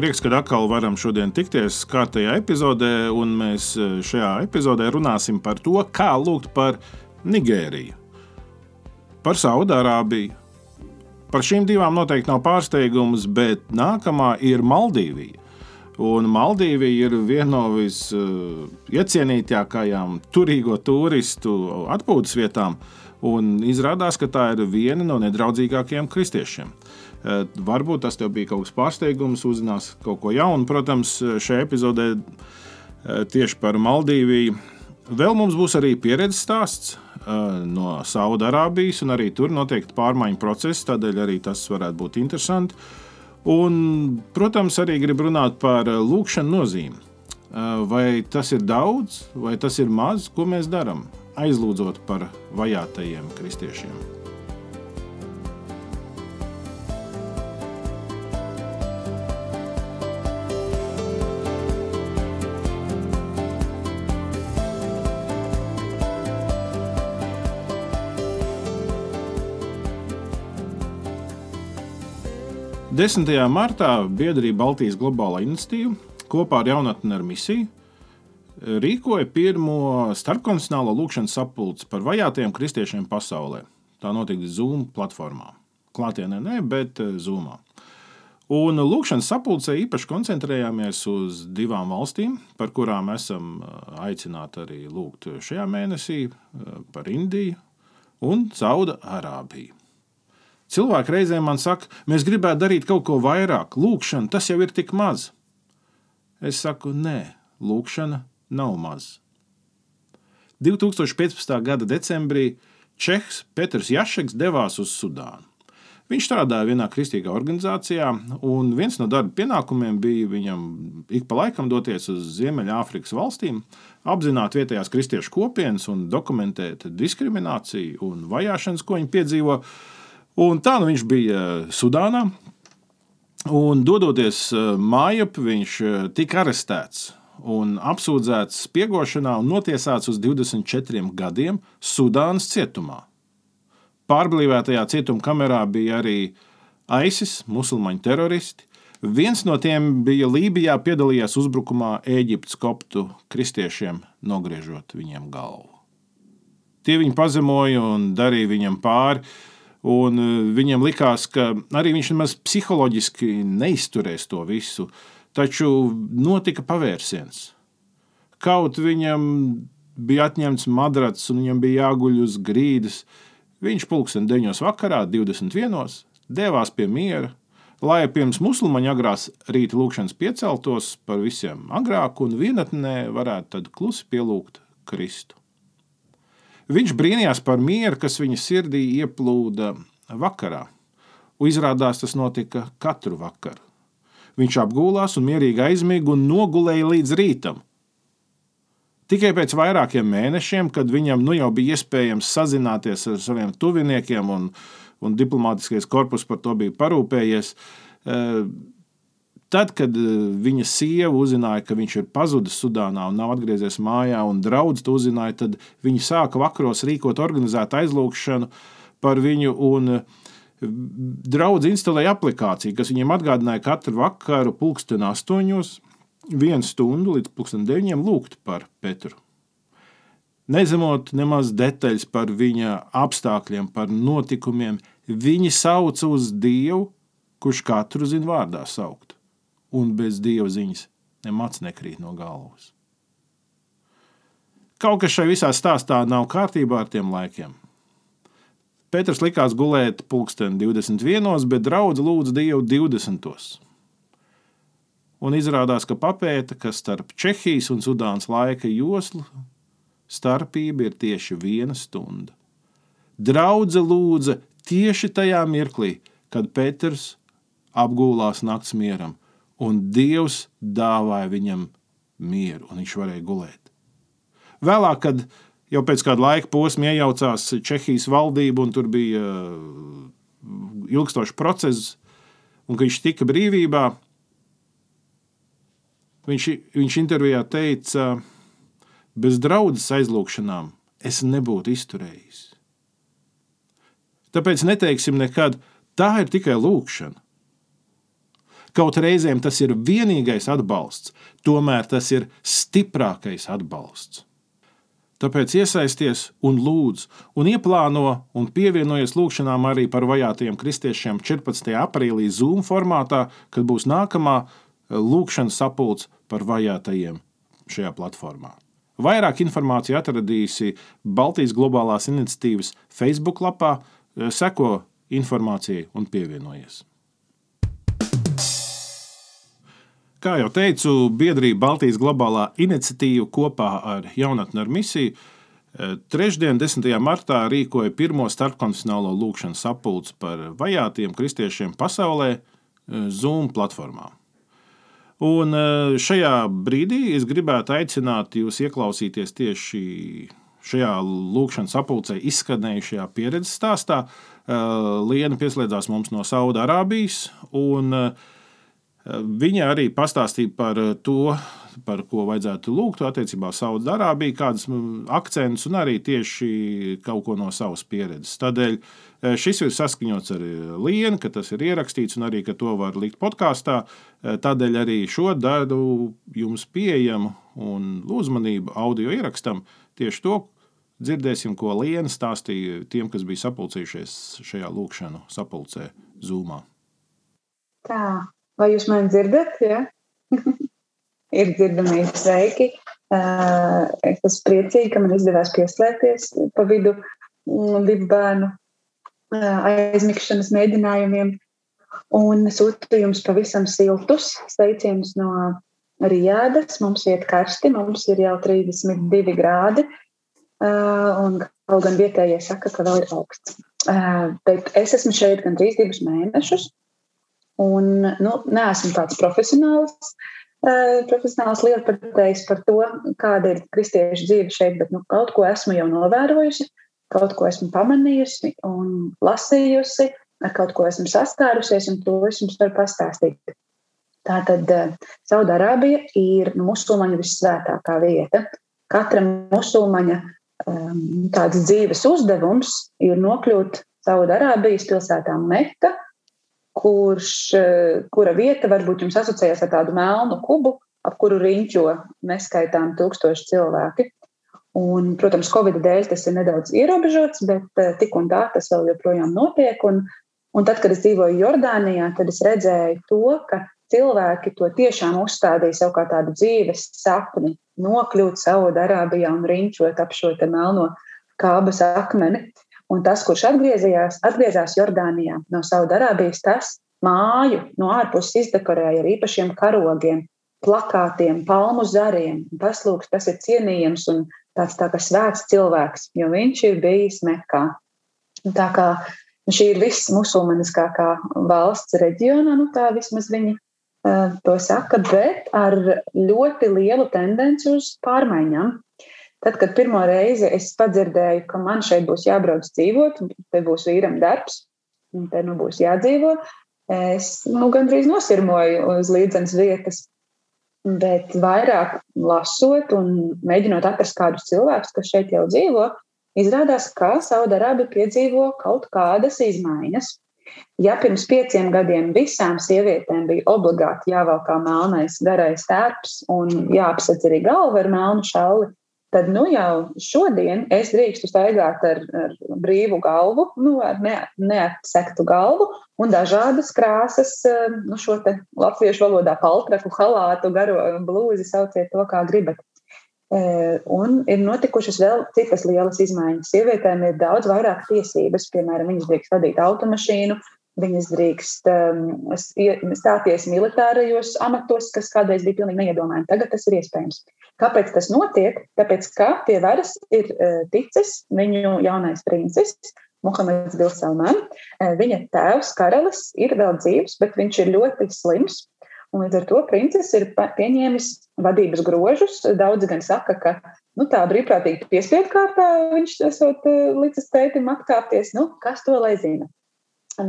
Prieks, ka atkal varam šodien tikties kārtējā epizodē, un mēs e, šajā epizodē runāsim par to, kā lūgt par Nigēriju, par Saudārābiju. Par šīm divām noteikti nav pārsteigums, bet nākamā ir Maldīvija. Un Maldīvija ir viena no visiecienītākajām turīgo turistu atpūtas vietām, un izrādās, ka tā ir viena no nedraudzīgākajiem kristiešiem. Eh, varbūt tas tev bija kaut kas pārsteigums, uzzinās kaut ko jaunu. Protams, šajā epizodē eh, tieši par Maldīviju. Vēl mums būs arī pieredzes stāsts eh, no Saudārābijas, un arī tur noteikti pārmaiņu process, tādēļ arī tas varētu būt interesanti. Un, protams, arī gribu runāt par lūkšanu nozīmi. Vai tas ir daudz, vai tas ir maz, ko mēs darām, aizlūdzot par vajātajiem kristiešiem. 10. martā biedrība Baltijas globālā iniciatīva kopā ar jaunatni ar misiju rīkoja pirmo starpkontinentālo lūkšanas sapulci par vajātajiem kristiešiem pasaulē. Tā notika Zoom platformā. Klātienē nē, bet eh, Zoomā. Un lūkšanas sapulcē īpaši koncentrējāmies uz divām valstīm, par kurām esam eh, aicināti arī lūgt šajā mēnesī eh, - par Indiju un Saudārābiju. Cilvēki reizēm man saka, mēs gribētu darīt kaut ko vairāk, lūkšana, tas jau ir tik maz. Es saku, nē, lūkšana nav maz. 2015. gada decembrī Čehs Petrs Jašeks devās uz Sudānu. Viņš strādāja vienā kristīgā organizācijā, un viens no darba pienākumiem bija viņam ik pa laikam doties uz Ziemeļāfrikas valstīm, apzināt vietējās kristiešu kopienas un dokumentēt diskrimināciju un vajāšanas, ko viņi piedzīvo. Un tā nu viņš bija Sudānā. Un dodoties eh, mājap, viņš eh, tika arestēts un apsūdzēts spiegošanā un notiesāts uz 24 gadiem Sudānas cietumā. Pārblīvētajā cietuma kamerā bija arī ISIS, musulmaņu teroristi. Viens no tiem bija Lībijā, piedalījās uzbrukumā Eģiptes koptu kristiešiem, nogriežot viņiem galvu. Tie viņu pazemoja un darīja viņam pāri, Un e, viņam likās, ka arī viņš nemaz psiholoģiski neizturēs to visu, taču notika pavērsiens. Kaut viņam bija atņemts madrats un viņam bija jāguļ uz grīdas, viņš pulksten 9. vakarā, 21. devās pie miera, lai pirms musulmaņu agrās rīta lūkšanas pieceltos par visiem agrāk un vienatnē varētu tad klusi pielūgt Kristu. Viņš brīnījās par mieru, kas viņa sirdī ieplūda vakarā. Izrādās tas notika katru vakaru. Viņš apgulās un mierīgi aizmiga un nogulēja līdz rītam. Tikai pēc vairākiem mēnešiem, kad viņam nu jau bija iespējams sazināties ar saviem tuviniekiem, un, un diplomātiskais korpus par to bija parūpējies, eh, Tad, kad eh, viņa sieva uzzināja, ka viņš ir pazudis Sudānā un nav atgriezies mājā, un draugs to uzzināja, tad viņi sāka vakaros rīkot organizētu aizlūgšanu par viņu. Un, eh, Draudz instalēja aplikāciju, kas viņiem atgādināja katru vakaru, pulksten astoņos, vienu stundu līdz pulksten deviņiem lūgt par Petru. Nezemot nemaz detaļas par viņa apstākļiem, par notikumiem, viņi sauca uz Dievu, kurš katru zina vārdā saukt un bez dieva ziņas nemaz nekrīt no galvas. Kaut kas šai visā stāstā nav kārtībā ar tiem laikiem. Pēters likās gulēt pulksten 21, bet draudzene lūdza Dievu 20. Un izrādās, ka papēta, ka starp Čehijas un Sudānas laika joslu starpība ir tieši viena stunda. Draudzene lūdza tieši tajā mirklī, kad Pēters apgūlās nakts mieram, un Dievs dāvāja viņam mieru, un viņš varēja gulēt. Vēlāk, kad jau pēc kāda laika posma iejaucās Čehijas valdība, un tur bija uh, ilgstošs process, un ka viņš tika brīvībā, viņš, viņš intervijā teica, bez draudzes aizlūgšanām es nebūtu izturējis. Tāpēc neteiksim nekad, tā ir tikai lūkšana. Kaut reizēm tas ir vienīgais atbalsts, tomēr tas ir stiprākais atbalsts. Tāpēc iesaisties un lūdz, un ieplāno un pievienojies lūgšanām arī par vajātajiem kristiešiem 14. aprīlī Zoom formātā, kad būs nākamā eh, lūkšanas sapulce par vajātajiem šajā platformā. Vairāk informāciju atradīsi Baltijas globālās iniciatīvas Facebook lapā, eh, seko informācijai un pievienojies. Kā jau teicu, biedrība Baltijas globālā iniciatīva kopā ar jaunatni ar misiju eh, trešdien, 10. martā, rīkoja pirmo starpkonfesionālo lūkšanu sapulci par vajātiem kristiešiem pasaulē eh, Zoom platformā. Un eh, šajā brīdī es gribētu aicināt jūs ieklausīties tieši šajā lūkšanas sapulcē izskanējušajā pieredzes stāstā. Liena pieslēdzās mums no Saudārābijas, un uh, Viņa arī pastāstīja par eh, to, par ko vajadzētu lūgt attiecībā uz Saudārābiju, kādas akcentus un arī tieši kaut ko no savas pieredzes. Tādēļ eh, šis ir saskaņots ar eh, Lienu, ka tas ir ierakstīts un arī, ka to var likt podkāstā. Tādēļ arī šo daļu jums pieejamu un uzmanību audio ierakstam tieši to. Dzirdēsim, ko Liena stāstīja tiem, kas bija sapulcījušies šajā lūkšanā, sapulcē Zūmā. Tā, Vai jūs mani dzirdat? Ja? ir dzirdamība sveiki. Es esmu priecīga, ka man izdevās pieslēgties pa vidu mm, divu bērnu aizmigšanas mēģinājumiem. Un sūtu jums pavisam siltus sveicienus no Rijādas. Mums iet karsti, mums ir jau 32 grādi. Un kaut gan vietējie saka, ka vēl ir augsts. Bet es esmu šeit gandrīz divus mēnešus. Un, nu, neesmu tāds profesionāls, uh, profesionāls lietpratējs par to, kāda ir kristiešu dzīve šeit, bet nu, kaut ko esmu jau novērojusi, kaut ko esmu pamanījusi un lasījusi, ar kaut ko esmu saskārusies, un to es jums varu pastāstīt. Tātad uh, Saudārābija ir musulmaņu vissvētākā vieta. Katra musulmaņa um, tāds dzīves uzdevums ir nokļūt Saudārābijas pilsētā Mekka, kurš, eh, kura vieta varbūt jums asociējas ar tādu melnu kubu, ap kuru riņķo neskaitām tūkstoši cilvēki. Un, protams, Covid dēļ tas ir nedaudz ierobežots, bet eh, tik un tā tas vēl joprojām notiek. Un, un tad, kad es dzīvoju Jordānijā, tad es redzēju to, ka cilvēki to tiešām uzstādīja sev kā tādu dzīves sapni, nokļūt Saudārābijā un riņķot ap šo melno kābas akmeni. Un tas, kurš atgriezījās, atgriezās Jordānijā no Saudārābijas, tas māju no ārpuses izdekorēja ar īpašiem karogiem, plakātiem, palmu zariem. Tas, lūk, tas ir cienījams un tāds tā kā svēts cilvēks, jo viņš ir bijis Mekā. Tā kā šī ir viss musulmaniskākā valsts reģionā, nu tā vismaz viņi uh, to saka, bet ar ļoti lielu tendenci uz pārmaiņām. Tad, kad pirmo reizi es padzirdēju, ka man šeit būs jābrauc dzīvot, te būs vīram darbs, un te nu būs jādzīvo, es nu, gandrīz nosirmoju uz līdzenas vietas. Bet vairāk lasot un mēģinot atrast kādus cilvēkus, kas šeit jau dzīvo, izrādās, ka Saudārābija piedzīvo kaut kādas izmaiņas. Ja pirms pieciem gadiem visām sievietēm bija obligāti jāvelk melnais garais tērps un jāapsedz arī galva ar melnu šalli, tad nu jau šodien es drīkstu staigāt ar, ar brīvu galvu, nu, ar ne, neatsektu galvu un dažādas krāsas, eh, nu, šo te latviešu valodā paltraku, halātu, garo blūzi, sauciet to, kā gribat. Un ir notikušas vēl citas lielas izmaiņas. Sievietēm ir daudz vairāk tiesības, piemēram, viņas drīkst vadīt automašīnu, viņas drīkst um, stāties militārajos amatos, kas kādreiz bija pilnīgi neiedomājami. Tagad tas ir iespējams. Kāpēc tas notiek? Tāpēc, ka pie varas ir uh, ticis viņu jaunais princis, Muhameds Bilsalman. Viņa tēvs, karalis, ir vēl dzīves, bet viņš ir ļoti slims Un līdz ar to princis ir pieņēmis vadības grožus. Daudzi gan saka, ka nu, tā brīvprātīgi piespiedu kārtā viņš esot eh, licis tētim apkāpties. Nu, kas to lai zina?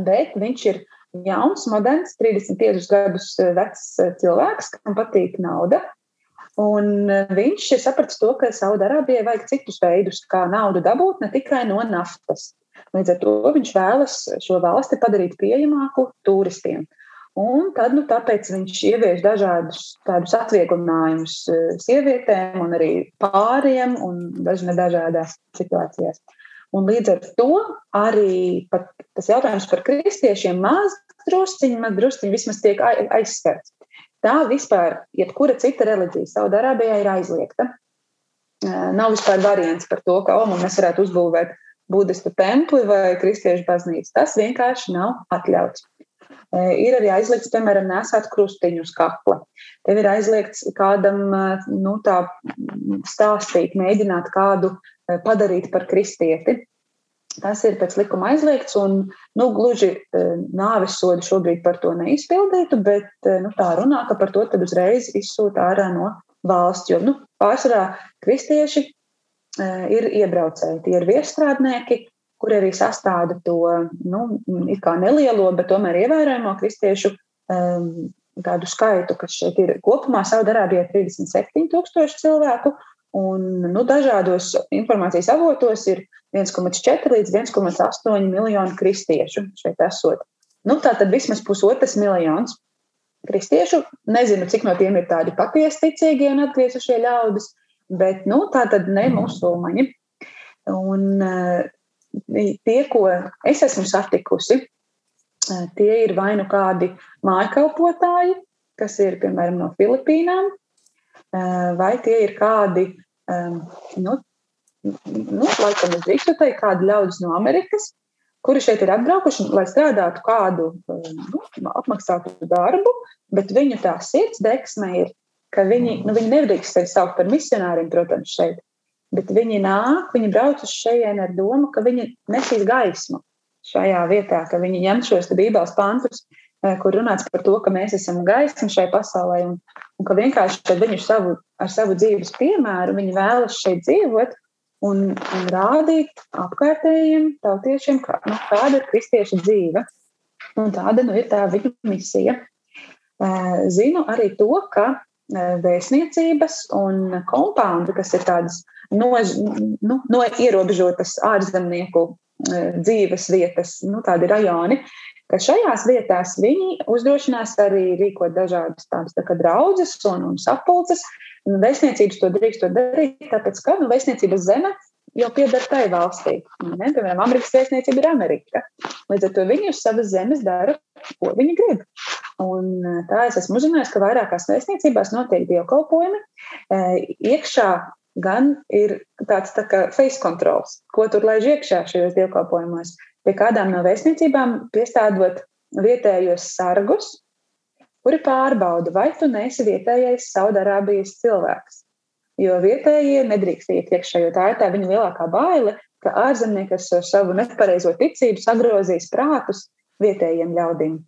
Bet viņš ir jauns, moderns, 35 gadus eh, vecs eh, cilvēks, kam patīk nauda. Un viņš ir sapratis to, ka Saudārābijai vajag citus veidus, kā naudu dabūt, ne tikai no naftas. Līdz ar to viņš vēlas šo valsti padarīt pieejamāku turistiem. Un tad, nu, tāpēc viņš ievieš dažādus tādus atvieglinājumus eh, sievietēm un arī pāriem un dažādās situācijās. Un līdz ar to arī tas jautājums par kristiešiem maz drusciņi, maz drusciņi vismaz tiek aizskarts. Tā vispār, jebkura cita reliģija Saudārābijā ir aizliegta. Nav vispār variants par to, ka oh, mēs varētu uzbūvēt budistu templi vai kristiešu baznīcu. Tas vienkārši nav atļauts. Ir arī aizliegts, piemēram, nesāt krustiņu uz kakla. Tev ir aizliegts kādam nu, tā, stāstīt, mēģināt kādu padarīt par kristieti. Tas ir pēc likuma aizliegts, un nu, gluži nāves sodu šobrīd par to neizpildītu, bet nu, tā runā, ka par to uzreiz izsūta ārā no valsts. Jo nu, pārsvarā kristieši ir iebraucēji, tie ir viestrādnieki, kur arī sastāda to nu, nelielo, bet tomēr ievērojamo kristiešu um, tādu skaitu, kas šeit ir kopumā Saudārābijā 37,000 cilvēku. Un, nu, dažādos informācijas avotos ir 1,4 līdz 1,8 miljonu kristiešu šeit esot. Nu, tā tad vismaz pusotras miljonus kristiešu. Nezinu, cik no tiem ir tādi patiesi ticīgie un atgriezušie ļaudis, bet nu, tā tad ne musulmaņi. Un, tie, ko es esmu satikusi, tie ir vai nu kādi mājkalpotāji, kas ir piemēram no Filipīnām, vai tie ir kādi, nu, nu laikam es drīkstu teikt, kādi ļaudis no Amerikas, kuri šeit ir atbraukuši, lai strādātu kādu nu, apmaksātu darbu, bet viņu tā sirds deksme ir, ka viņi, nu, viņi nedrīkst sevi saukt par misionāriem, protams, šeit, bet viņi nāk, viņi brauc uz šejienes ar domu, ka viņi nesīs gaismu šajā vietā, ka viņi ņem šos bībeles pantus, eh, kur runāts par to, ka mēs esam gaisma šai pasaulē, un, un ka vienkārši viņi savu, ar savu dzīves piemēru vēlas šeit dzīvot un, un rādīt apkārtējiem tautiešiem, kā, nu, kāda ir kristieša dzīve. Un tāda nu, ir tā viņa misija. Eh, zinu arī to, ka eh, vēstniecības un kompaundi, kas ir tādas no, nu, no ierobežotas ārzemnieku dzīves vietas, nu, tādi rajoni, ka šajās vietās viņi uzdrošinās arī rīkot dažādas tādas tā draudzes un, un sapulces. Vēstniecības to drīkst to darīt, tāpēc, ka nu, vēstniecības zeme jau pieder tai valstī. Ne? Piemēram, Amerikas vēstniecība ir Amerika. Līdz ar to viņi uz savas zemes dara, ko viņi grib. Un e, tā es esmu uzzinājusi, ka vairākās vēstniecībās notiek dievkalpojumi. E, iekšā gan ir tāds tā kā face controls, ko tur laiž iekšā šajos dievkalpojumos. Pie kādām no vēstniecībām piestādot vietējos sargus, kuri pārbauda, vai tu neesi vietējais Saudārābijas cilvēks. Jo vietējie nedrīkst iet iekšā, jo tā ir tā viņa lielākā baile, ka ārzemnieki ar savu nepareizo ticību sagrozīs prātus vietējiem ļaudīm.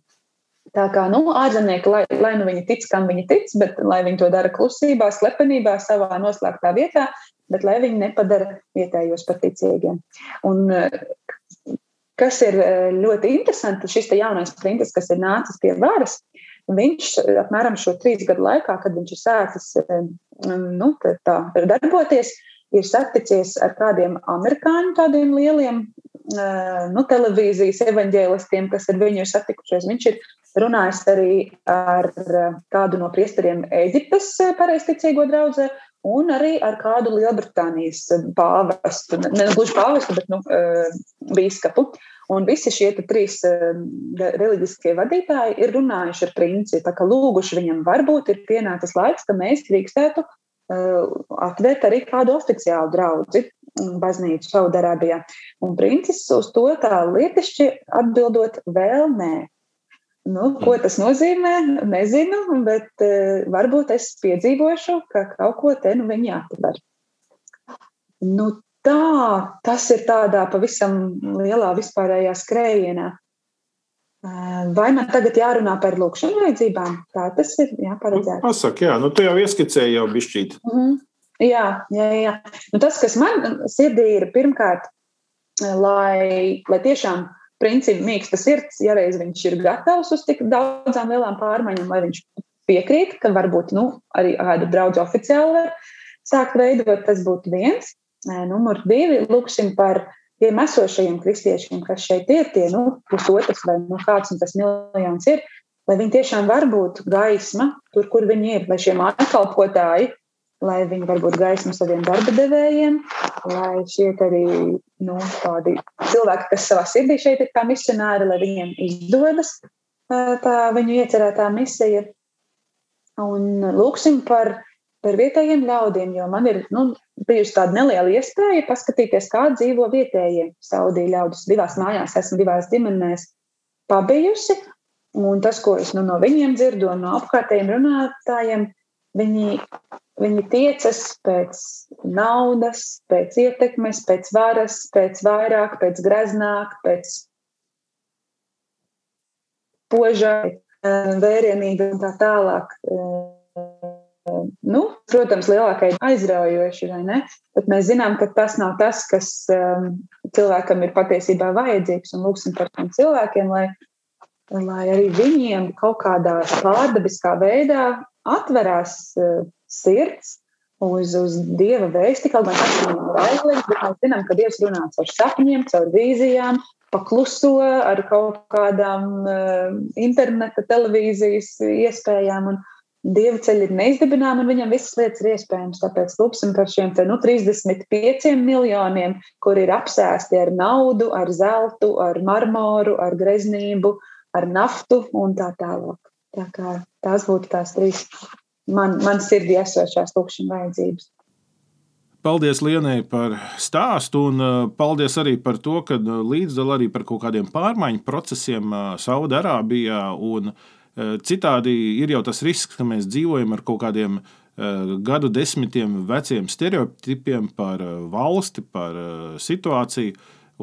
Tā kā nu, ārzemnieki, lai, lai nu viņi tic, kam viņi tic, bet lai viņi to dara klusībā, slepenībā, savā noslēgtā vietā, bet lai viņi nepadara vietējos par ticīgiem. Un, kas ir eh, ļoti interesanti, šis jaunais princis, kas ir nācis pie varas, viņš apmēram šo trīs gadu laikā, kad viņš ir sācis eh, nu, tā, darboties, ir saticies ar kādiem amerikāņu tādiem lieliem eh, nu, televīzijas evaņģēlistiem, kas ar viņu ir satikušies. Viņš ir runājis arī ar eh, kādu no priesteriem Eģiptes eh, pareizticīgo draugu. Un arī ar kādu Lielbritānijas eh, pāvestu, ne gluži pāvestu, bet nu, bīskapu. Un visi šie trīs reliģiskie vadītāji ir runājuši ar princi, tā kā lūguši viņam, varbūt ir pienācis laiks, ka mēs drīkstētu atvērt arī kādu oficiālu draugu baznīcu Saudarābijā. Un princis uz to tā lietišķi atbildot vēl nē. Nu, ko mm. tas nozīmē, nezinu, bet uh, varbūt es piedzīvošu, ka kaut ko te nu viņi atver. Nu, tā, tas ir tādā pavisam lielā vispārējā skrējienā. Vai man tagad jārunā par lūkšanu vajadzībām? Tā tas ir jāparedzēt. Nu, pasak, jā, nu tu jau ieskicēji jau bišķīt. Mm -hmm. Jā, jā, jā. Nu, tas, kas man sirdī ir pirmkārt, lai, lai tiešām principi mīksta sirds, ja reiz viņš ir gatavs uz tik daudzām lielām pārmaiņām, lai viņš piekrīt, ka varbūt nu, arī kādu draugu oficiāli var sākt veidot, tas būtu viens. Numur divi, lūksim par tiem esošajiem kristiešiem, kas šeit ir, tie nu, pusotras vai nu, kāds tas miljons ir, lai viņi tiešām var būt gaisma tur, kur viņi ir, lai šie mākslinieki, lai viņi var būt gaisma saviem darba devējiem, lai šie arī nu, tādi cilvēki, kas savā sirdī šeit ir kā misionāri, lai viņiem izdodas tā viņu iecerētā misija. Un lūksim par par vietējiem ļaudīm, jo man ir nu, bijusi tāda neliela iespēja paskatīties, kā dzīvo vietējie Saudijas ļaudis. Divās mājās esmu divās ģimenēs pabijusi, un tas, ko es nu, no viņiem dzirdu, un no apkārtējiem runātājiem, viņi, viņi tiecas pēc naudas, pēc ietekmes, pēc varas, pēc vairāk, pēc greznāk, pēc poža, vērienīga un tā tālāk nu, protams, lielākai aizraujoši, vai ne? Bet mēs zinām, ka tas nav tas, kas um, cilvēkam ir patiesībā vajadzīgs. Un lūksim par tiem cilvēkiem, lai, lai arī viņiem kaut kādā pārdabiskā veidā atverās sirds uz, uz dieva vēsti. Kaut gan tas ir vajadzīgs, bet mēs zinām, ka dievs runā caur sapņiem, caur vīzijām. Pakluso ar kaut kādām uh, interneta, televīzijas iespējām. Un, Dieva ceļi ir neizdibināmi, un viņam visas lietas ir iespējams. Tāpēc lūksim par šiem te, nu, 35 miljoniem, kur ir apsēsti ar naudu, ar zeltu, ar marmoru, ar greznību, ar naftu un tā tālāk. Tā kā tās būtu tās trīs man, man sirdī esošās lūkšanas vajadzības. Paldies Lienai par stāstu, un uh, paldies arī par to, ka uh, līdzdalā arī par kaut kādiem pārmaiņu procesiem uh, Saudārābijā. Citādi ir jau tas risks, ka mēs dzīvojam ar kaut kādiem gadu desmitiem veciem stereotipiem par valsti, par situāciju.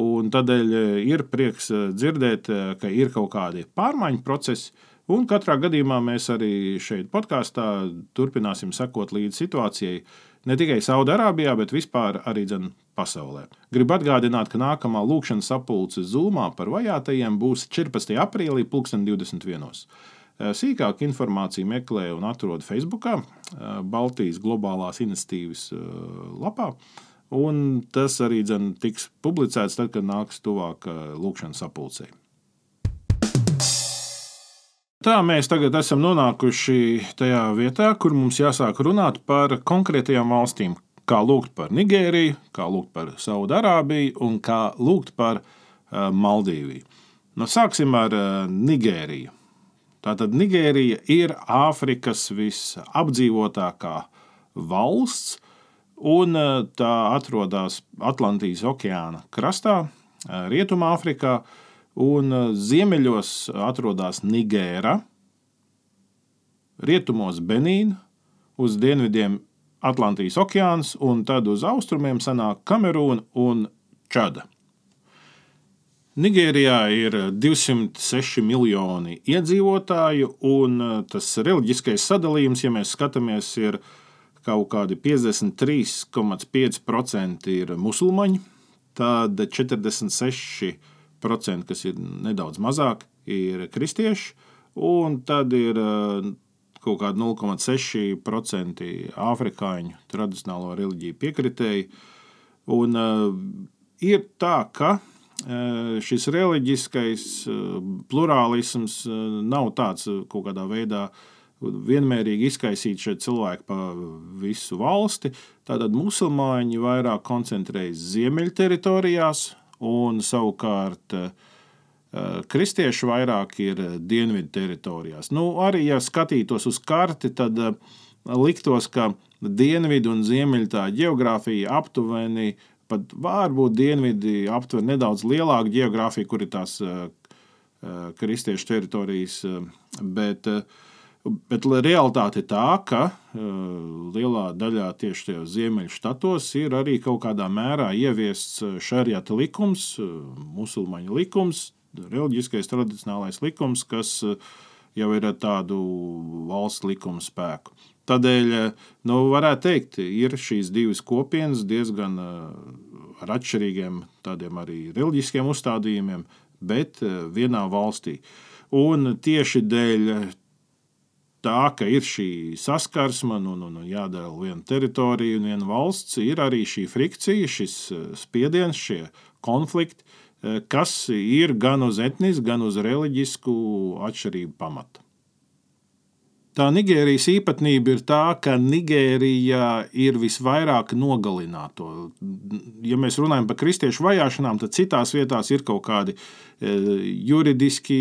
Un tādēļ ir prieks dzirdēt, ka ir kaut kādi pārmaiņu procesi. Un katrā gadījumā mēs arī šeit, podkāstā, turpināsim sekot līdzi situācijai ne tikai Saudārābijā, bet vispār arī dzen, pasaulē. Gribu atgādināt, ka nākamā lūkšanas sapulce Zūmā par vajātajiem būs 14. aprīlī, 2021. Eh, Sīkāku informāciju meklē un atrod Facebook, eh, Baltijas globālās iniciatīvas eh, lapā. Un tas arī dzen, tiks publicēts tad, kad nāks tuvāk lūkšanas sapulcei. Tā mēs tagad esam nonākuši tajā vietā, kur mums jāsāk runāt par konkrētajām valstīm. Kā lūgt par Nigēriju, kā lūgt par Saudārābiju un kā lūgt par Maldīviju. Nu, sāksim ar Nigēriju. Tātad Nigērija ir Āfrikas visapdzīvotākā valsts, un e, tā atrodas Atlantijas okeāna krastā, Rietumāfrikā, un e, ziemeļos atrodas Nigēra, rietumos Benīna, uz dienvidiem Atlantijas okeāns, un tad uz austrumiem sanāk Kamerūna un Čada. Nigērijā ir 206 miljoni iedzīvotāju, un uh, tas reliģiskais sadalījums, ja mēs skatāmies, ir kaut kādi 53,5% ir musulmaņi, tad 46%, kas ir nedaudz mazāk, ir kristieši, un tad ir uh, kaut kādi 0,6% afrikāņu tradicionālo reliģiju piekritēji. Un, uh, ir tā, ka Eh, šis reliģiskais plurālisms nav tāds kaut kādā veidā vienmērīgi izkaisīt šeit cilvēku pa visu valsti. Tātad musulmaņi vairāk koncentrējas ziemeļu teritorijās, un savukārt kristieši vairāk ir dienvidu teritorijās. Nu, arī, ja skatītos uz karti, tad liktos, ka dienvidu un ziemeļu tā geogrāfija aptuveni, pat varbūt dienvidi aptver nedaudz lielāku geogrāfiju, kur ir tās kristiešu teritorijas, bet uh, Bet realitāte ir tā, ka uh, lielā daļā tieši tajos ziemeļu štatos ir arī kaut kādā mērā ieviests šariata likums, uh, musulmaņu likums, reliģiskais tradicionālais likums, kas jau ir ar tādu valsts likuma spēku. Tādēļ, nu, varētu teikt, ir šīs divas kopienas diezgan ar atšķirīgiem tādiem arī reliģiskiem uzstādījumiem, bet vienā valstī. Un tieši dēļ tā, ka ir šī saskarsme un, un, un jādara viena teritorija un viena valsts, ir arī šī frikcija, šis eh, spiediens, šie konflikti, eh, kas ir gan uz etnisku, gan uz reliģisku atšķirību pamata. Tā Nigērijas īpatnība ir tā, ka Nigērija ir visvairāk nogalināto. Ja mēs runājam par kristiešu vajāšanām, tad citās vietās ir kaut kādi e, juridiski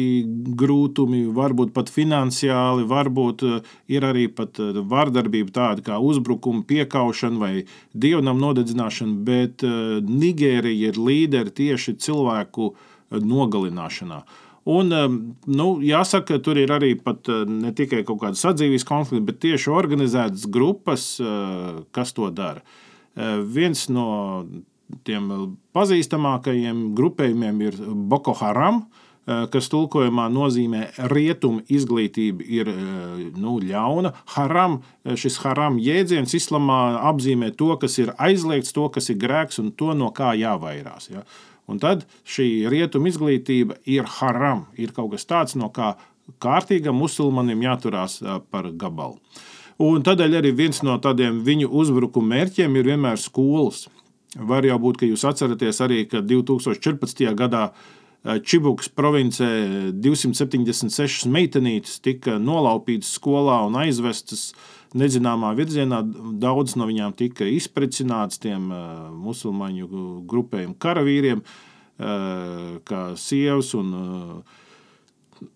grūtumi, varbūt pat finansiāli, varbūt e, ir arī pat e, vardarbība tāda kā uzbrukuma, piekaušana vai dievnam nodedzināšana, bet Nigērija ir līderi tieši cilvēku nogalināšanā. Un, nu, jāsaka, tur ir arī eh, ne tikai kaut kāda sadzīves konflikta, bet tieši organizētas grupas, eh, kas to dara. Eh, viens no tiem pazīstamākajiem grupējumiem ir Boko Haram, kas tulkojumā nozīmē rietumu izglītība, ir nu, ļauna. Haram, šis haram jēdziens islamā apzīmē to, kas ir aizliegts, to, kas ir grēks un to, no kā jāvairās. Ja? Un tad šī rietuma izglītība ir haram, ir kaut kas tāds, no kā kārtīgam musulmanim jāturās par gabalu. Un tādēļ arī viens no tādiem viņu uzbrukuma mērķiem ir vienmēr skolas. Var jau būt, ka jūs atceraties arī, ka 2014. gadā Čibukas provincē 276 meitenītes tika nolaupītas skolā un aizvestas uh, nezināmā virzienā. Daudz no viņām tika izprecināts tiem musulmaņu grupējumu karavīriem, kā sievas un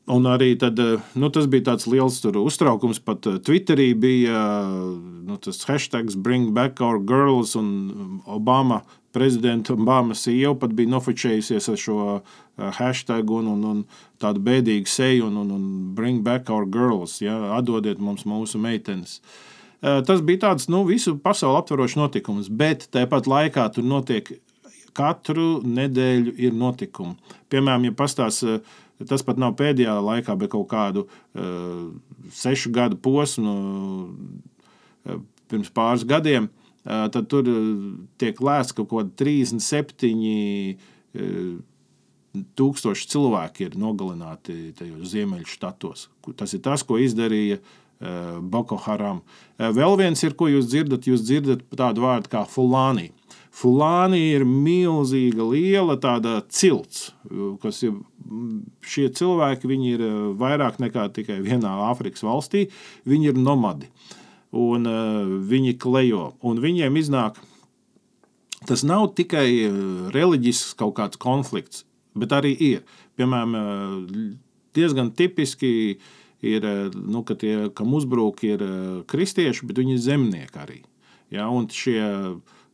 Un arī tad, nu, tas bija tāds liels uztraukums. Pat Twitterī bija nu, tas hashtag Bring Back Our Girls, un Obama prezidenta Obama sieva pat bija nofočējusies ar šo uh, hashtag un, un, un tādu bēdīgu seju un, un, un bring back our girls, ja, atdodiet mums mūsu meitenes. Uh, tas bija tāds nu, visu pasauli aptverošs notikums, bet tāpat laikā tur notiek katru nedēļu ir notikumi. Piemēram, ja pastāstās, uh, tas pat nav pēdējā laikā, bet kaut kādu uh, sešu gadu posmu uh, pirms pāris gadiem, uh, tad tur tiek lēsts, ka kaut kādi 37 tūkstoši cilvēki ir nogalināti tajos ziemeļu štatos. Tas ir tas, ko izdarīja Boko Haram. Vēl viens ir, ko jūs dzirdat, jūs dzirdat tādu vārdu kā fulāni. Fulāni ir milzīga, liela tāda cilts, kas ir šie cilvēki, viņi ir vairāk nekā tikai vienā Āfrikas valstī, viņi ir nomadi. Uh, un uh, viņi klejo. Un viņiem iznāk, tas nav tikai eh, reliģisks kaut kāds konflikts, bet arī ir. Piemēram, uh, diezgan tipiski ir, nu, ka tie, kam uzbrūk, ir kristieši, bet viņi ir zemnieki arī. Ja, un šie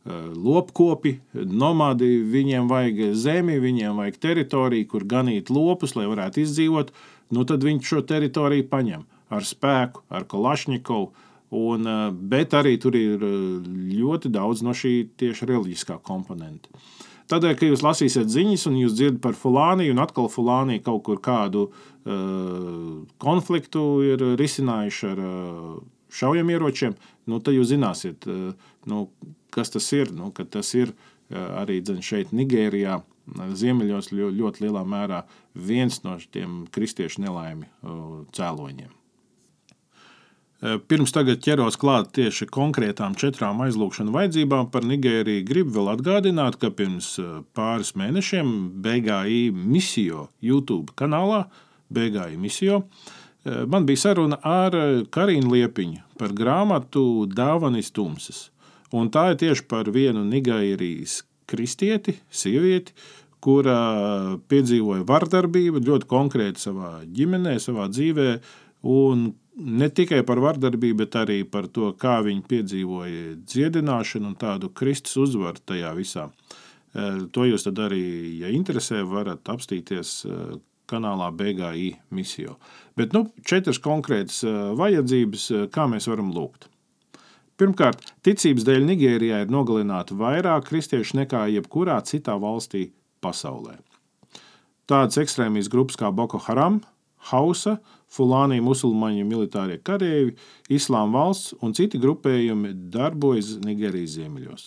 lopkopi, nomadi, viņiem vajag zemi, viņiem vajag teritoriju, kur ganīt lopus, lai varētu izdzīvot. Nu, tad viņi šo teritoriju paņem ar spēku, ar Kalašņikovu Un, eh, bet arī tur ir eh, ļoti daudz no šī tieši reliģiskā komponenta. Tādēļ, ka jūs lasīsiet ziņas, un jūs dzirdat par fulāniju, un atkal fulāniju kaut kur kādu uh, konfliktu ir risinājuši ar uh, šaujamieročiem, nu, tad jūs zināsiet, uh, nu, kas tas ir. Nu, tas ir uh, arī dzen, šeit, Nigērijā, ziemeļos ļoti lielā mērā viens no tiem kristiešu nelaimi uh, cēloņiem. Eh, pirms tagad ķeros klāt tieši konkrētām četrām aizlūgšanu vajadzībām par Nigēriju, gribu vēl atgādināt, ka pirms eh, pāris mēnešiem BGI misio YouTube kanālā BGI misio eh, man bija saruna ar Karinu Liepiņu par grāmatu Dāvanis Tumsas. Un tā ir tieši par vienu Nigērijas kristieti, sievieti, kura piedzīvoja vardarbību ļoti konkrēti savā ģimenē, savā dzīvē, un ne tikai par vardarbību, bet arī par to, kā viņi piedzīvoja dziedināšanu un tādu Kristus uzvaru tajā visā. To jūs arī, ja interesē, varat apstīties kanālā BGI misiju. Bet nu, četras konkrētas vajadzības, kā mēs varam lūgt. Pirmkārt, ticības dēļ Nigērijā ir nogalināti vairāk kristiešu nekā jebkurā citā valstī pasaulē. Tādas ekstrēmijas grupas kā Boko Haram, Hausa, Fulānī musulmaņu militārie kareivi, Islāma valsts un citi grupējumi darbojas Nigērijas ziemeļos.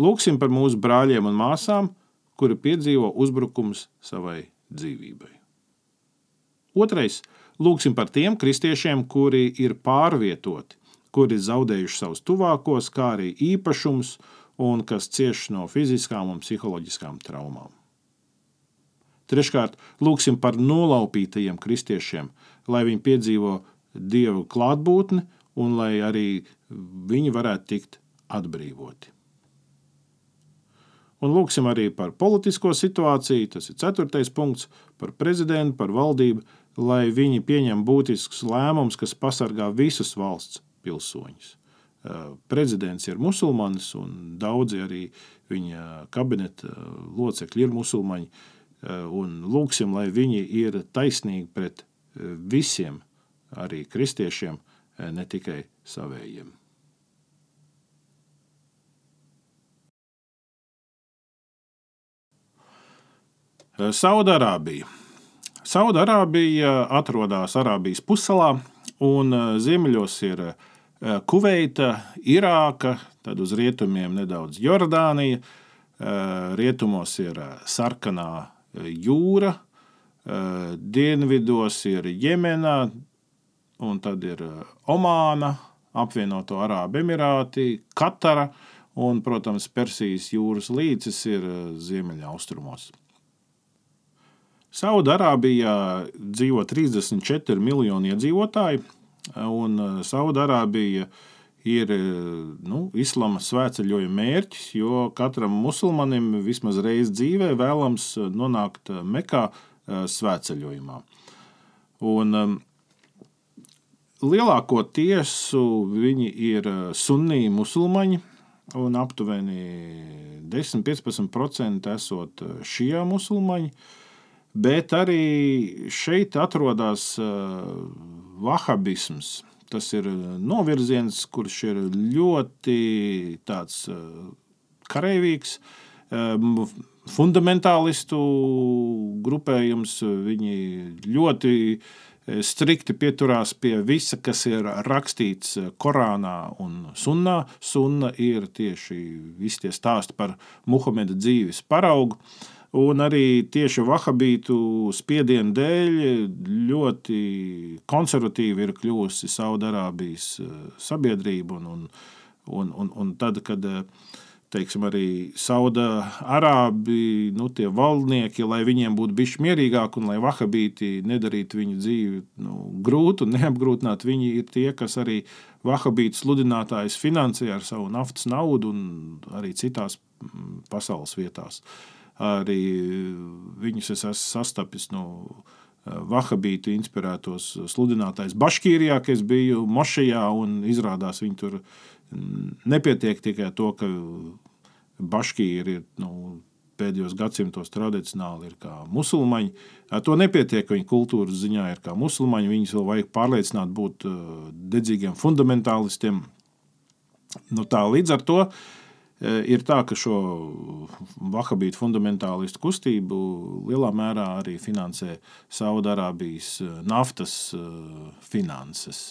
Lūksim par mūsu brāļiem un māsām, kuri piedzīvo uzbrukumus savai dzīvībai. Otrais - lūksim par tiem kristiešiem, kuri ir pārvietoti, kuri zaudējuši savus tuvākos, kā arī īpašumus, un kas cieš no fiziskām un psiholoģiskām traumām. Treškārt, lūgsim par nolaupītajiem kristiešiem, lai viņi piedzīvo dievu klātbūtni un lai arī viņi varētu tikt atbrīvoti. Un lūksim arī par politisko situāciju, tas ir ceturtais punkts, par prezidentu, par valdību, lai viņi pieņem būtiskus lēmumus, kas pasargā visus valsts pilsoņus. Prezidents ir musulmanis, un daudzi arī viņa kabineta locekļi ir musulmaņi. Eh, un lūgsim, lai viņi ir taisnīgi pret eh, visiem, arī kristiešiem, eh, ne tikai savējiem. Saudārābija. Saudārābija atrodas Arābijas pussalā, un ziemeļos ir Kuveita, Irāka, tad uz rietumiem nedaudz Jordānija, rietumos ir Sarkanā jūra, eh, dienvidos ir Jemena, un tad ir eh, Omāna, apvienoto Arābu Emirāti, Katara un, protams, Persijas jūras līcis ir eh, ziemeļaustrumos. Saudārābijā dzīvo 34 miljoni iedzīvotāji, un Saudārābija ir ir nu, islāma svētceļojuma mērķis, jo katram musulmanim vismaz reizi dzīvē vēlams nonākt Mekā eh, svētceļojumā. Un, lielāko tiesu viņi ir sunnī musulmaņi, un aptuveni 10-15% esot šie musulmaņi. Bet arī šeit atrodas vahabisms, Tas ir eh, novirziens, kurš ir ļoti tāds eh, karavīgs, eh, fundamentālistu grupējums. Viņi ļoti strikti pieturās pie visa, kas ir rakstīts Korānā un Sunnā. Sunna ir tieši visi tie stāsti par Muhameda dzīves paraugu. Uh, Un arī tieši vahabītu spiedienu dēļ ļoti konservatīva ir kļuvusi Saudārābijas eh, sabiedrība. Un, un, un, un, tad, kad eh, teiksim, arī Saudārābi, nu, tie valdnieki, lai viņiem būtu bijis mierīgāk un lai vahabīti nedarītu viņu dzīvi nu, grūtu un neapgrūtinātu, viņi ir tie, kas arī vahabītu sludinātājus finansē ar savu naftas naudu un arī citās mm, pasaules vietās. Uh, arī viņus es esmu sastapis no Vahabītu inspirētos sludinātājs Baškīrijā, ka es biju Mošajā un izrādās viņi tur nepietiek tikai to, ka Baškīri ir nu, pēdējos gadsimtos tradicionāli ir kā musulmaņi. Ar to nepietiek, ka viņi kultūras ziņā ir kā musulmaņi. Viņus vēl vajag pārliecināt būt dedzīgiem fundamentālistiem. Nu, tā, līdz ar to uh, Eh, ir tā, ka šo vahabītu fundamentālistu kustību lielā mērā arī finansē Saudārābijas eh, naftas eh, finanses.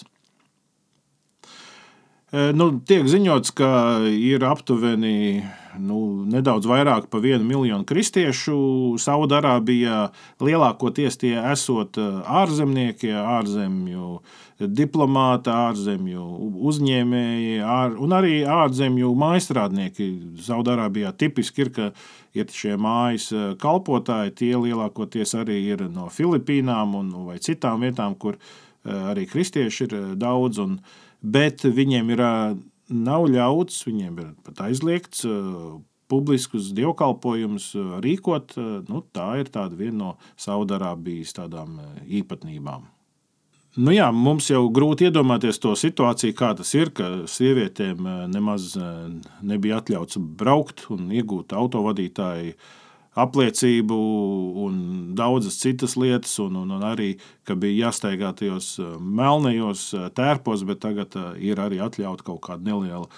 Nu, tiek ziņots, ka ir aptuveni nu, nedaudz vairāk par vienu miljonu kristiešu Saudārābijā. Lielākoties tie esot ārzemnieki, ārzemju diplomāti, ārzemju uzņēmēji ār, un arī ārzemju maistrādnieki. Saudārābijā tipiski ir, ka ir šie mājas eh, kalpotāji, tie lielākoties arī ir no Filipīnām un, vai citām vietām, kur eh, arī kristieši ir eh, daudz, un, bet viņiem ir nav ļauts, viņiem ir pat aizliegts publiskus dievkalpojumus rīkot. Nu, tā ir viena no Saudārābijas tādām īpatnībām. Nu jā, mums jau grūti iedomāties to situāciju, kā tas ir, ka sievietēm nemaz nebija atļauts braukt un iegūt autovadītāju apliecību un daudzas citas lietas, un, un, un arī, ka bija jāsteigā tajos melnajos tērpos, bet tagad ir arī atļauta kaut kāda neliela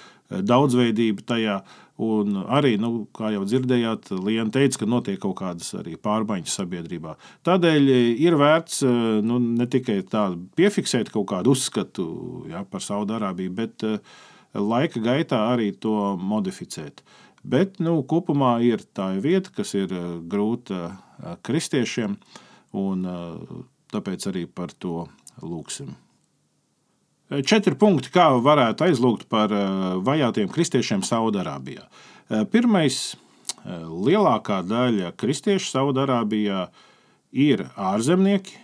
daudzveidība tajā. Un arī, nu, kā jau dzirdējāt, Liena teica, ka notiek kaut kādas arī pārmaiņas sabiedrībā. Tādēļ ir vērts nu, ne tikai piefiksēt kaut kādu uzskatu ja, par Saudārābiju, bet laika gaitā arī to modificēt. Bet nu, kopumā ir tā vieta, kas ir grūta kristiešiem, un tāpēc arī par to lūksim. Četri punkti, kā varētu aizlūgt par eh, vajātiem kristiešiem Saudārābijā. Eh, pirmais, eh, lielākā daļa kristiešu Saudārābijā ir ārzemnieki,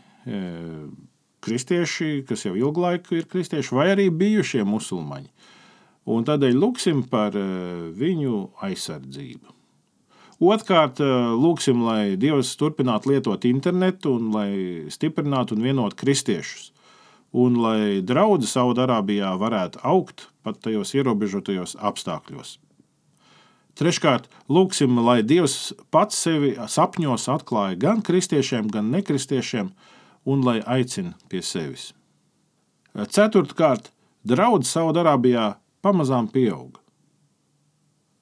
kristieši, kas jau ilgu laiku ir kristieši, vai arī bijušie musulmaņi. Un tādēļ lūksim par viņu aizsardzību. Otrkārt, lūksim, lai Dievs turpinātu lietot internetu un lai stiprinātu un vienotu kristiešus un lai draugi Saudārābijā varētu augt pat tajos ierobežotajos apstākļos. Treškārt, lūksim, lai Dievs pats sevi sapņos atklāja gan kristiešiem, gan nekristiešiem, un lai aicina pie sevis. Ceturtkārt, draugi Saudārābijā pamazām pieaug.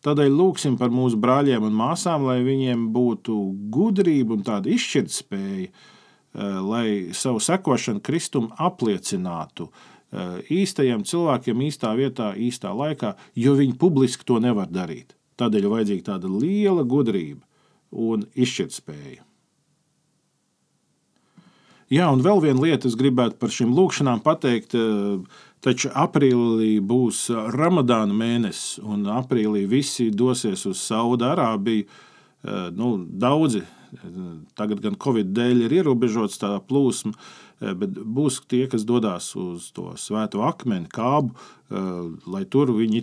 Tādēļ lūksim par mūsu brāļiem un māsām, lai viņiem būtu gudrība un tāda izšķirtspēja, Eh, lai savu sekošanu Kristum apliecinātu eh, īstajiem cilvēkiem, īstā vietā, īstā laikā, jo viņi publiski to nevar darīt. Tādēļ vajadzīga tāda liela gudrība un izšķirtspēja. Jā, un vēl viena lieta, es gribētu par šīm lūkšanām pateikt. Eh, taču aprīlī būs Ramadāna mēnesis, un aprīlī visi dosies uz Saudārābiju. Nu, daudzi Tagad gan Covid dēļ ir ierobežots tā plūsma, eh, bet būs tie, kas dodas uz to svēto akmeni, kābu, eh, lai tur viņi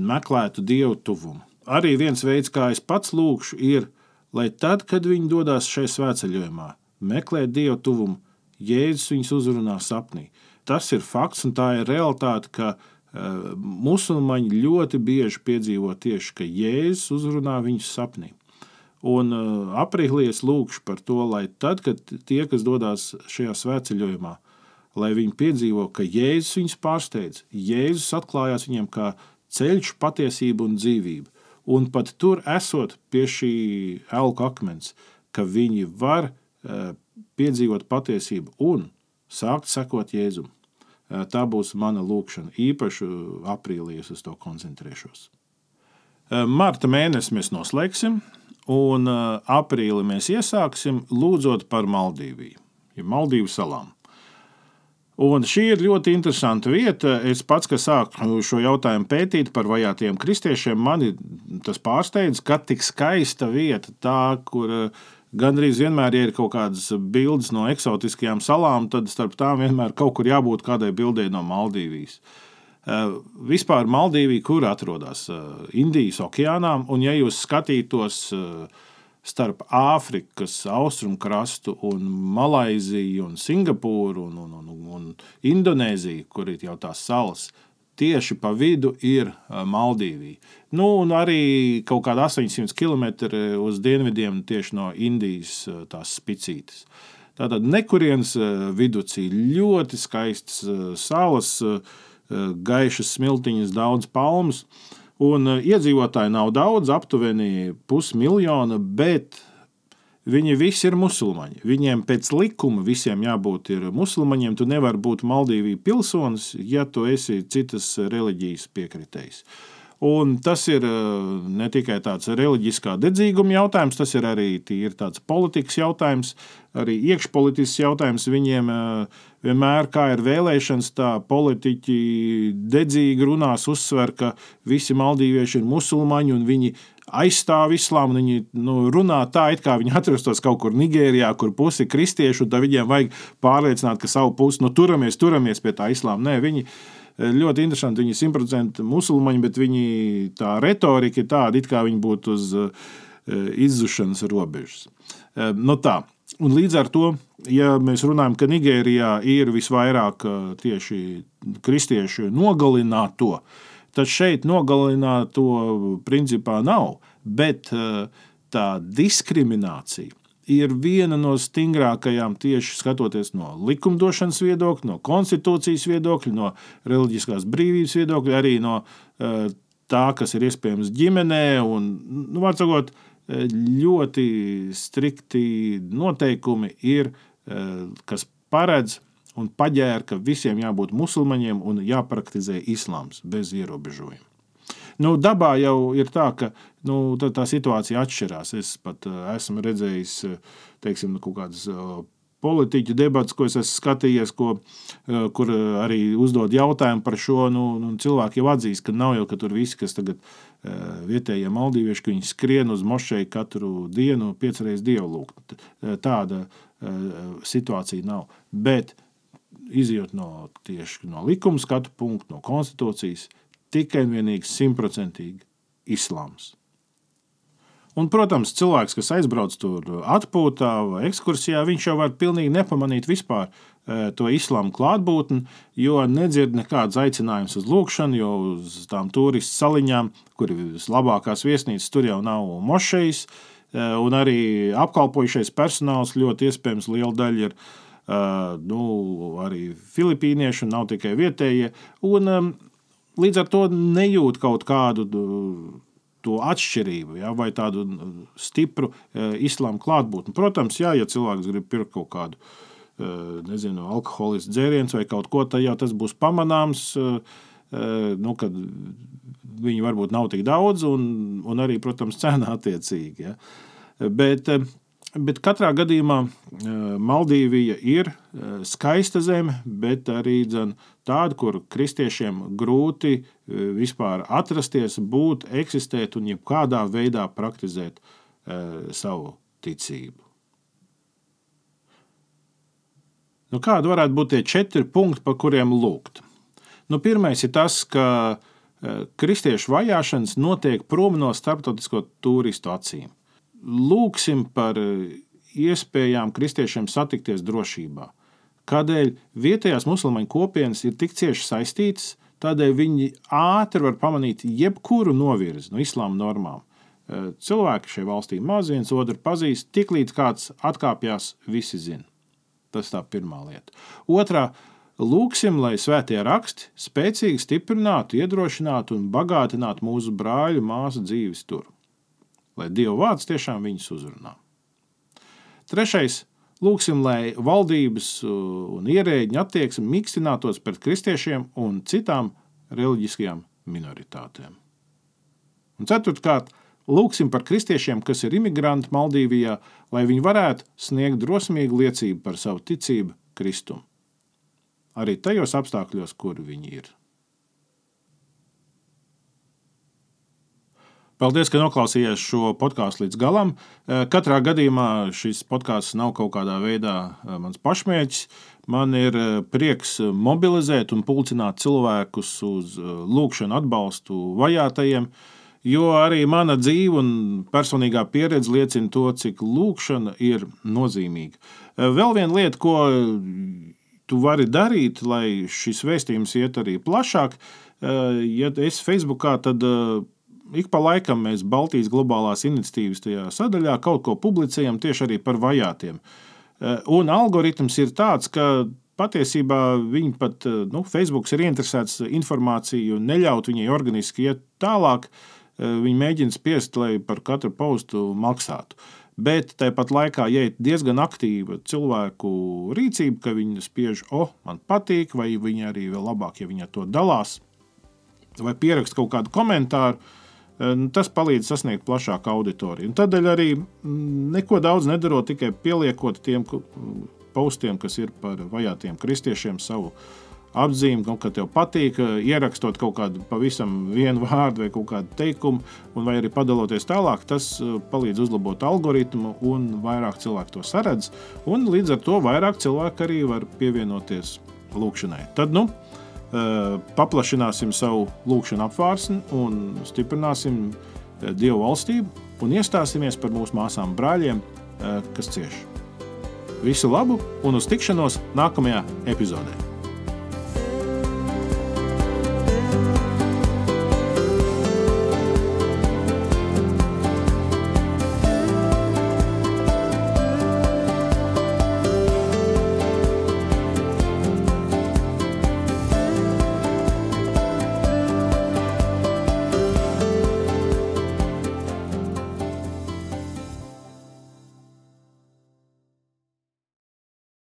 meklētu dievu tuvumu. Arī viens veids, kā es pats lūkšu, ir, lai tad, kad viņi dodas šajā svētceļojumā, meklēt dievu tuvumu, Jēzus viņus uzrunā sapnī. Tas ir fakts un tā ir realitāte, ka uh, musulmaņi ļoti bieži piedzīvo tieši, ka Jēzus uzrunā viņus sapnī. Un uh, aprīlī es lūkšu par to, lai tad, kad tie, kas dodas šajā svētceļojumā, lai viņi piedzīvo, ka Jēzus viņus pārsteidz, Jēzus atklājās viņiem kā ceļš, patiesība un dzīvība. Un pat tur esot pie šī elku akmens, ka viņi var piedzīvot patiesību un sākt sekot Jēzum. Uh, tā būs mana lūkšana. Īpaši aprīlī es uz to koncentrēšos. Marta mēnesi mēs noslēgsim un aprīli mēs iesāksim lūdzot par Maldīviju, ja Maldīvu salām. Un šī ir ļoti interesanta vieta. Es pats, kas sāku šo jautājumu pētīt par vajātajiem kristiešiem, mani tas pārsteidz, ka tik skaista vieta, tā, kur gandrīz vienmēr ja ir kaut kādas bildes no eksotiskajām salām, tad starp tām vienmēr kaut kur jābūt kādai bildei no Maldīvijas. Uh, vispār Maldīvija, kur atrodas eh, Indijas okeānā, un ja jūs skatītos eh, starp Āfrikas austrumu krastu un Malaiziju un Singapūru un, un, un, un Indonēziju, kur ir jau tās salas, tieši pa vidu ir Maldīvija. Nu, un arī kaut kāda 800 km uz dienvidiem tieši no Indijas tās spicītes. Tātad nekurienes viducī ļoti skaistas salas, gaišas smiltiņas, daudz palmas. Un iedzīvotāji nav daudz, aptuveni pusmiljona, bet viņi visi ir musulmaņi. Viņiem pēc likuma visiem jābūt musulmaņiem. Tu nevari būt Maldīvijas pilsonis, ja tu esi citas reliģijas piekritējs. Un tas ir eh, ne tikai tāds reliģiskā dedzīguma jautājums, tas ir arī tāds politikas jautājums, arī iekšpolitisks jautājums. Viņiem vienmēr, kā ir vēlēšanas, tā politiķi dedzīgi runās, uzsver, ka visi maldīvieši ir musulmaņi un viņi aizstāv islāmu. Viņi nu, runā tā, it kā viņi atrastos kaut kur Nigērijā, kur pusi ir kristieši, un tad viņiem vajag pārliecināt, ka savu pusi nu, turamies, turamies pie tā islāma. Nē, viņi eh, ļoti interesanti, viņi ir simtprocentīgi musulmaņi, bet viņi tā retorika ir tāda, it kā viņi būtu uz uh, izzušanas robežas. Uh, nu tā, Un līdz ar to, ja mēs runājam, ka Nigērijā ir visvairāk tieši kristiešu nogalināto, tad šeit nogalināto principā nav. Bet tā diskriminācija ir viena no stingrākajām tieši skatoties no likumdošanas viedokļa, no konstitūcijas viedokļa, no reliģiskās brīvības viedokļa, arī no tā, kas ir iespējams ģimenē. Un, nu, sakot, ļoti strikti noteikumi ir, eh, kas paredz un paģēra, ka visiem jābūt musulmaņiem un jāpraktizē islāms bez ierobežojumiem. Nu, dabā jau ir tā, ka nu, tā, tā situācija atšķirās. Es pat uh, esmu redzējis eh, teiksim, nu, kaut kādas uh, politiķu debats, ko es esmu skatījies, ko, kur arī uzdod jautājumu par šo. Nu, nu, cilvēki jau atzīst, ka nav jau ka tur visi, kas tagad Eh, vietējie maldīvieši, ka viņi skrien uz mošeju katru dienu, piecreiz dievu lūgt. Eh, tāda eh, situācija nav. Bet izjūt no tieši no likuma skatu punkta, no konstitūcijas, tikai un vienīgi simtprocentīgi islāms. Un, protams, cilvēks, kas aizbrauc tur atpūtā vai ekskursijā, viņš jau var pilnīgi nepamanīt vispār e, to islāma klātbūtni, jo nedzird nekādas aicinājumus uz lūgšanu, jo uz tām turistu saliņām, kur ir vislabākās viesnīcas, tur jau nav mošejas, e, un arī apkalpojušais personāls ļoti iespējams liela daļa ir nu, arī filipīnieši nav tikai vietējie. Un, līdz ar to nejūt kaut kādu to atšķirību, ja, vai tādu stipru islāma klātbūtni. Protams, jā, ja cilvēks grib pirkt kaut kādu nezinu, alkoholisku dzērienu vai kaut ko tādu, tas būs pamanāms. Nu, kad viņi varbūt nav tik daudz, un, un arī, protams, cena attiecīgi. Ja. Bet, Bet katrā gadījumā Maldīvija ir skaista zeme, bet arī tāda, kur kristiešiem grūti vispār atrasties, būt, eksistēt un jebkādā veidā praktizēt savu ticību. Nu, kādi varētu būt tie četri punkti, pa kuriem lūgt? Nu, pirmais ir tas, ka kristiešu vajāšanas notiek prom no starptautisko turistu acīm lūksim par eh, iespējām kristiešiem satikties drošībā. Kādēļ vietējās musulmaņu kopienas ir tik cieši saistītas, tādēļ viņi ātri var pamanīt jebkuru novirzi no islāma normām. Eh, cilvēki šajā valstī maz viens otru pazīst, tiklīdz kāds atkāpjas, visi zina. Tas tā pirmā lieta. Otra, lūksim, lai svētie raksti spēcīgi stiprinātu, iedrošinātu un bagātinātu mūsu brāļu māsu dzīves tur lai Dieva vārds tiešām viņus uzrunā. Trešais. Lūksim, lai valdības un ierēģi attieksme mīkstinātos pret kristiešiem un citām reliģiskajām minoritātēm. Un ceturtkārt, lūksim par kristiešiem, kas ir imigranti Maldīvijā, lai viņi varētu sniegt drosmīgu liecību par savu ticību Kristum. Arī tajos apstākļos, kur viņi ir. Paldies, ka noklausījāties šo podkāstu līdz galam. Eh, katrā gadījumā šis podkāsts nav kaut kādā veidā eh, mans pašmērķis. Man ir eh, prieks mobilizēt un pulcināt cilvēkus uz lūgšanu atbalstu vajātajiem, jo arī mana dzīve un personīgā pieredze liecina to, cik lūgšana ir nozīmīga. Vēl viena lieta, ko tu vari darīt, lai šis vēstījums iet arī plašāk, ja es Facebookā, tad ik pa laikam mēs Baltijas globālās iniciatīvas tajā sadaļā kaut ko publicējam tieši arī par vajātiem. Eh, un algoritms ir tāds, ka patiesībā viņi pat, eh, nu, Facebook ir interesēts informāciju un neļaut viņai organiski iet tālāk. Eh, viņi mēģina spiest, lai par katru postu maksātu. Bet tāpat laikā, ja ir diezgan aktīva cilvēku rīcība, ka viņi spiež, oh, man patīk, vai viņi arī vēl labāk, ja viņi to dalās, vai pierakst kaut kādu komentāru, tas palīdz sasniegt plašāku auditoriju. Un tādēļ arī mm, neko daudz nedarot, tikai pieliekot tiem postiem, kas ir par vajātiem kristiešiem, savu apzīmi, nu, ka tev patīk, eh, ierakstot kaut kādu pavisam vienu vārdu vai kaut kādu teikumu, vai arī padaloties tālāk, tas eh, palīdz uzlabot algoritmu un vairāk cilvēku to saredz. Līdz ar to vairāk cilvēku arī var pievienoties lūkšanai. Tad, nu, Eh, paplašināsim savu lūkšanu apvārsni un stiprināsim eh, Dievu valstību un iestāsimies par mūsu māsām brāļiem, eh, kas cieši. Visu labu un uz tikšanos nākamajā epizodē!